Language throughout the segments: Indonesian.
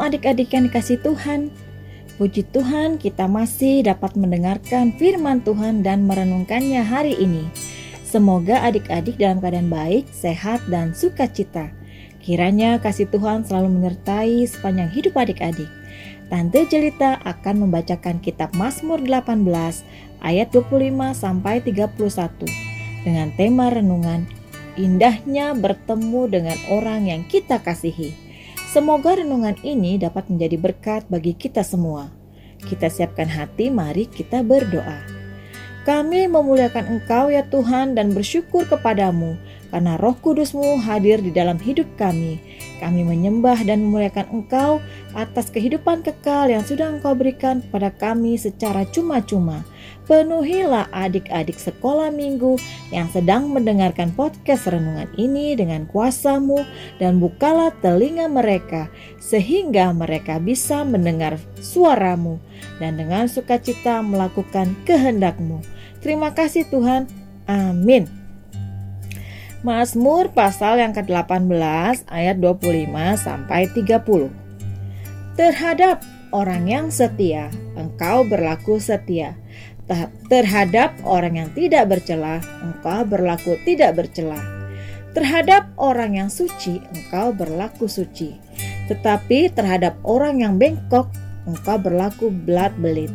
Adik-adik yang dikasih Tuhan. Puji Tuhan kita masih dapat mendengarkan firman Tuhan dan merenungkannya hari ini. Semoga adik-adik dalam keadaan baik, sehat, dan sukacita. Kiranya kasih Tuhan selalu menyertai sepanjang hidup adik-adik. Tante Jelita akan membacakan kitab Mazmur 18 ayat 25 sampai 31 dengan tema renungan Indahnya bertemu dengan orang yang kita kasihi. Semoga renungan ini dapat menjadi berkat bagi kita semua. Kita siapkan hati, mari kita berdoa. Kami memuliakan Engkau ya Tuhan dan bersyukur kepadamu karena roh kudusmu hadir di dalam hidup kami. Kami menyembah dan memuliakan Engkau atas kehidupan kekal yang sudah Engkau berikan kepada kami secara cuma-cuma. Penuhilah adik-adik sekolah minggu yang sedang mendengarkan podcast renungan ini dengan kuasamu dan bukalah telinga mereka sehingga mereka bisa mendengar suaramu dan dengan sukacita melakukan kehendakmu. Terima kasih Tuhan. Amin. Mazmur pasal yang ke-18 ayat 25 sampai 30. Terhadap orang yang setia, engkau berlaku setia terhadap orang yang tidak bercela, engkau berlaku tidak bercela. Terhadap orang yang suci, engkau berlaku suci. Tetapi terhadap orang yang bengkok, engkau berlaku belat-belit.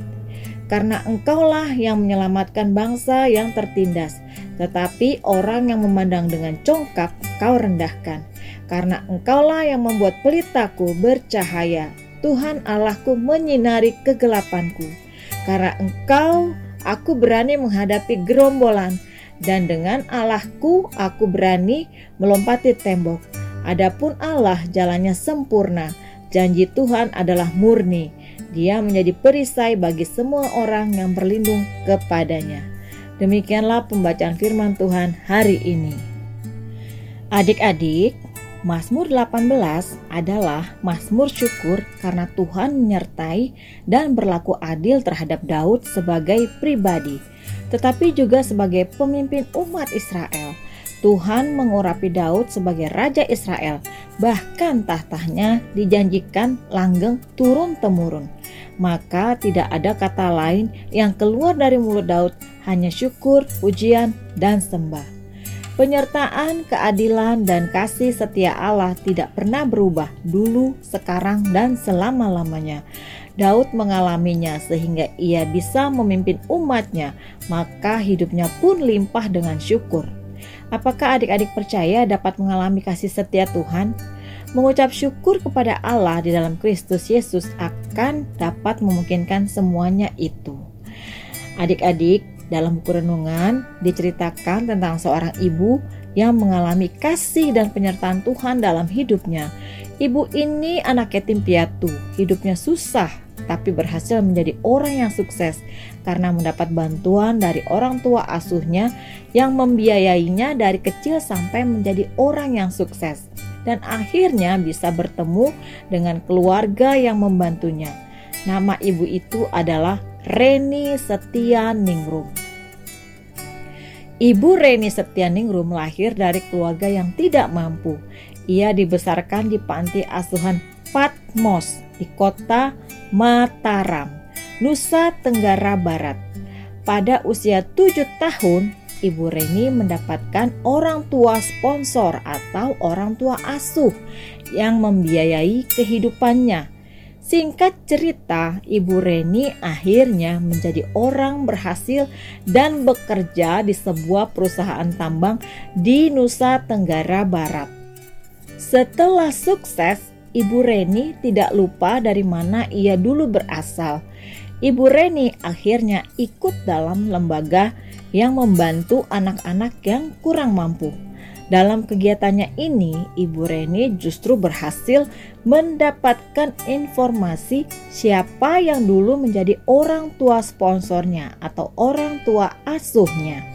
Karena engkaulah yang menyelamatkan bangsa yang tertindas, tetapi orang yang memandang dengan congkak, engkau rendahkan. Karena engkaulah yang membuat pelitaku bercahaya, Tuhan Allahku menyinari kegelapanku. Karena engkau aku berani menghadapi gerombolan, dan dengan Allahku aku berani melompati tembok. Adapun Allah jalannya sempurna, janji Tuhan adalah murni. Dia menjadi perisai bagi semua orang yang berlindung kepadanya. Demikianlah pembacaan firman Tuhan hari ini. Adik-adik, Mazmur 18 adalah Mazmur syukur karena Tuhan menyertai dan berlaku adil terhadap Daud sebagai pribadi, tetapi juga sebagai pemimpin umat Israel. Tuhan mengurapi Daud sebagai raja Israel, bahkan tahtanya dijanjikan langgeng turun-temurun. Maka tidak ada kata lain yang keluar dari mulut Daud, hanya syukur, pujian, dan sembah. Penyertaan, keadilan, dan kasih setia Allah tidak pernah berubah dulu, sekarang, dan selama-lamanya. Daud mengalaminya sehingga ia bisa memimpin umatnya, maka hidupnya pun limpah dengan syukur. Apakah adik-adik percaya dapat mengalami kasih setia Tuhan? Mengucap syukur kepada Allah di dalam Kristus Yesus akan dapat memungkinkan semuanya itu. Adik-adik, dalam buku renungan diceritakan tentang seorang ibu yang mengalami kasih dan penyertaan Tuhan dalam hidupnya. Ibu ini anak yatim piatu, hidupnya susah tapi berhasil menjadi orang yang sukses karena mendapat bantuan dari orang tua asuhnya yang membiayainya dari kecil sampai menjadi orang yang sukses dan akhirnya bisa bertemu dengan keluarga yang membantunya. Nama ibu itu adalah Reni Setia Ningrum. Ibu Reni Setia Ningrum lahir dari keluarga yang tidak mampu. Ia dibesarkan di panti asuhan Patmos di kota Mataram, Nusa Tenggara Barat. Pada usia tujuh tahun, Ibu Reni mendapatkan orang tua sponsor atau orang tua asuh yang membiayai kehidupannya Singkat cerita, Ibu Reni akhirnya menjadi orang berhasil dan bekerja di sebuah perusahaan tambang di Nusa Tenggara Barat. Setelah sukses, Ibu Reni tidak lupa dari mana ia dulu berasal. Ibu Reni akhirnya ikut dalam lembaga yang membantu anak-anak yang kurang mampu. Dalam kegiatannya ini, Ibu Reni justru berhasil mendapatkan informasi siapa yang dulu menjadi orang tua sponsornya atau orang tua asuhnya.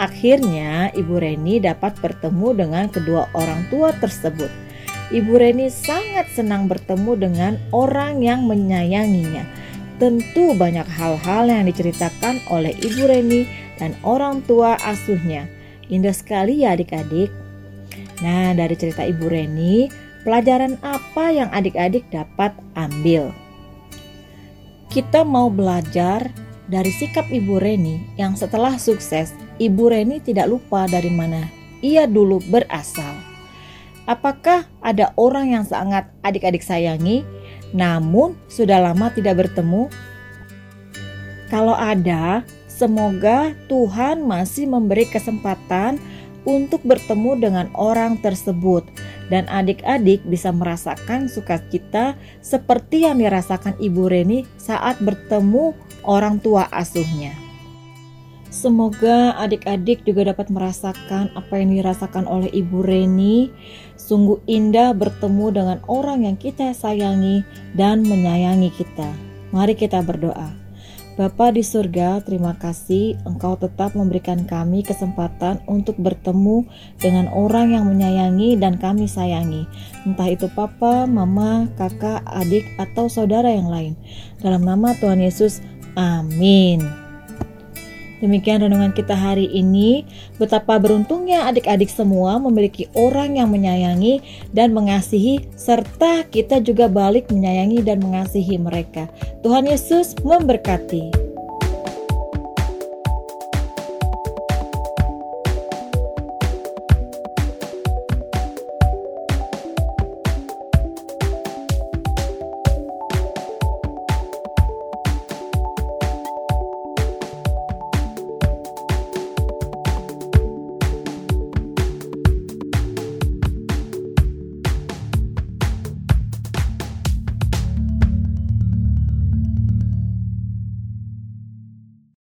Akhirnya, Ibu Reni dapat bertemu dengan kedua orang tua tersebut. Ibu Reni sangat senang bertemu dengan orang yang menyayanginya. Tentu banyak hal-hal yang diceritakan oleh Ibu Reni dan orang tua asuhnya Indah sekali ya adik-adik. Nah, dari cerita Ibu Reni, pelajaran apa yang adik-adik dapat ambil? Kita mau belajar dari sikap Ibu Reni yang setelah sukses, Ibu Reni tidak lupa dari mana ia dulu berasal. Apakah ada orang yang sangat adik-adik sayangi, namun sudah lama tidak bertemu? Kalau ada, semoga Tuhan masih memberi kesempatan untuk bertemu dengan orang tersebut dan adik-adik bisa merasakan sukacita seperti yang dirasakan Ibu Reni saat bertemu orang tua asuhnya. Semoga adik-adik juga dapat merasakan apa yang dirasakan oleh Ibu Reni. Sungguh indah bertemu dengan orang yang kita sayangi dan menyayangi kita. Mari kita berdoa. Bapa di surga, terima kasih Engkau tetap memberikan kami kesempatan untuk bertemu dengan orang yang menyayangi dan kami sayangi. Entah itu papa, mama, kakak, adik, atau saudara yang lain. Dalam nama Tuhan Yesus, amin. Demikian renungan kita hari ini. Betapa beruntungnya adik-adik semua memiliki orang yang menyayangi dan mengasihi, serta kita juga balik menyayangi dan mengasihi mereka. Tuhan Yesus memberkati.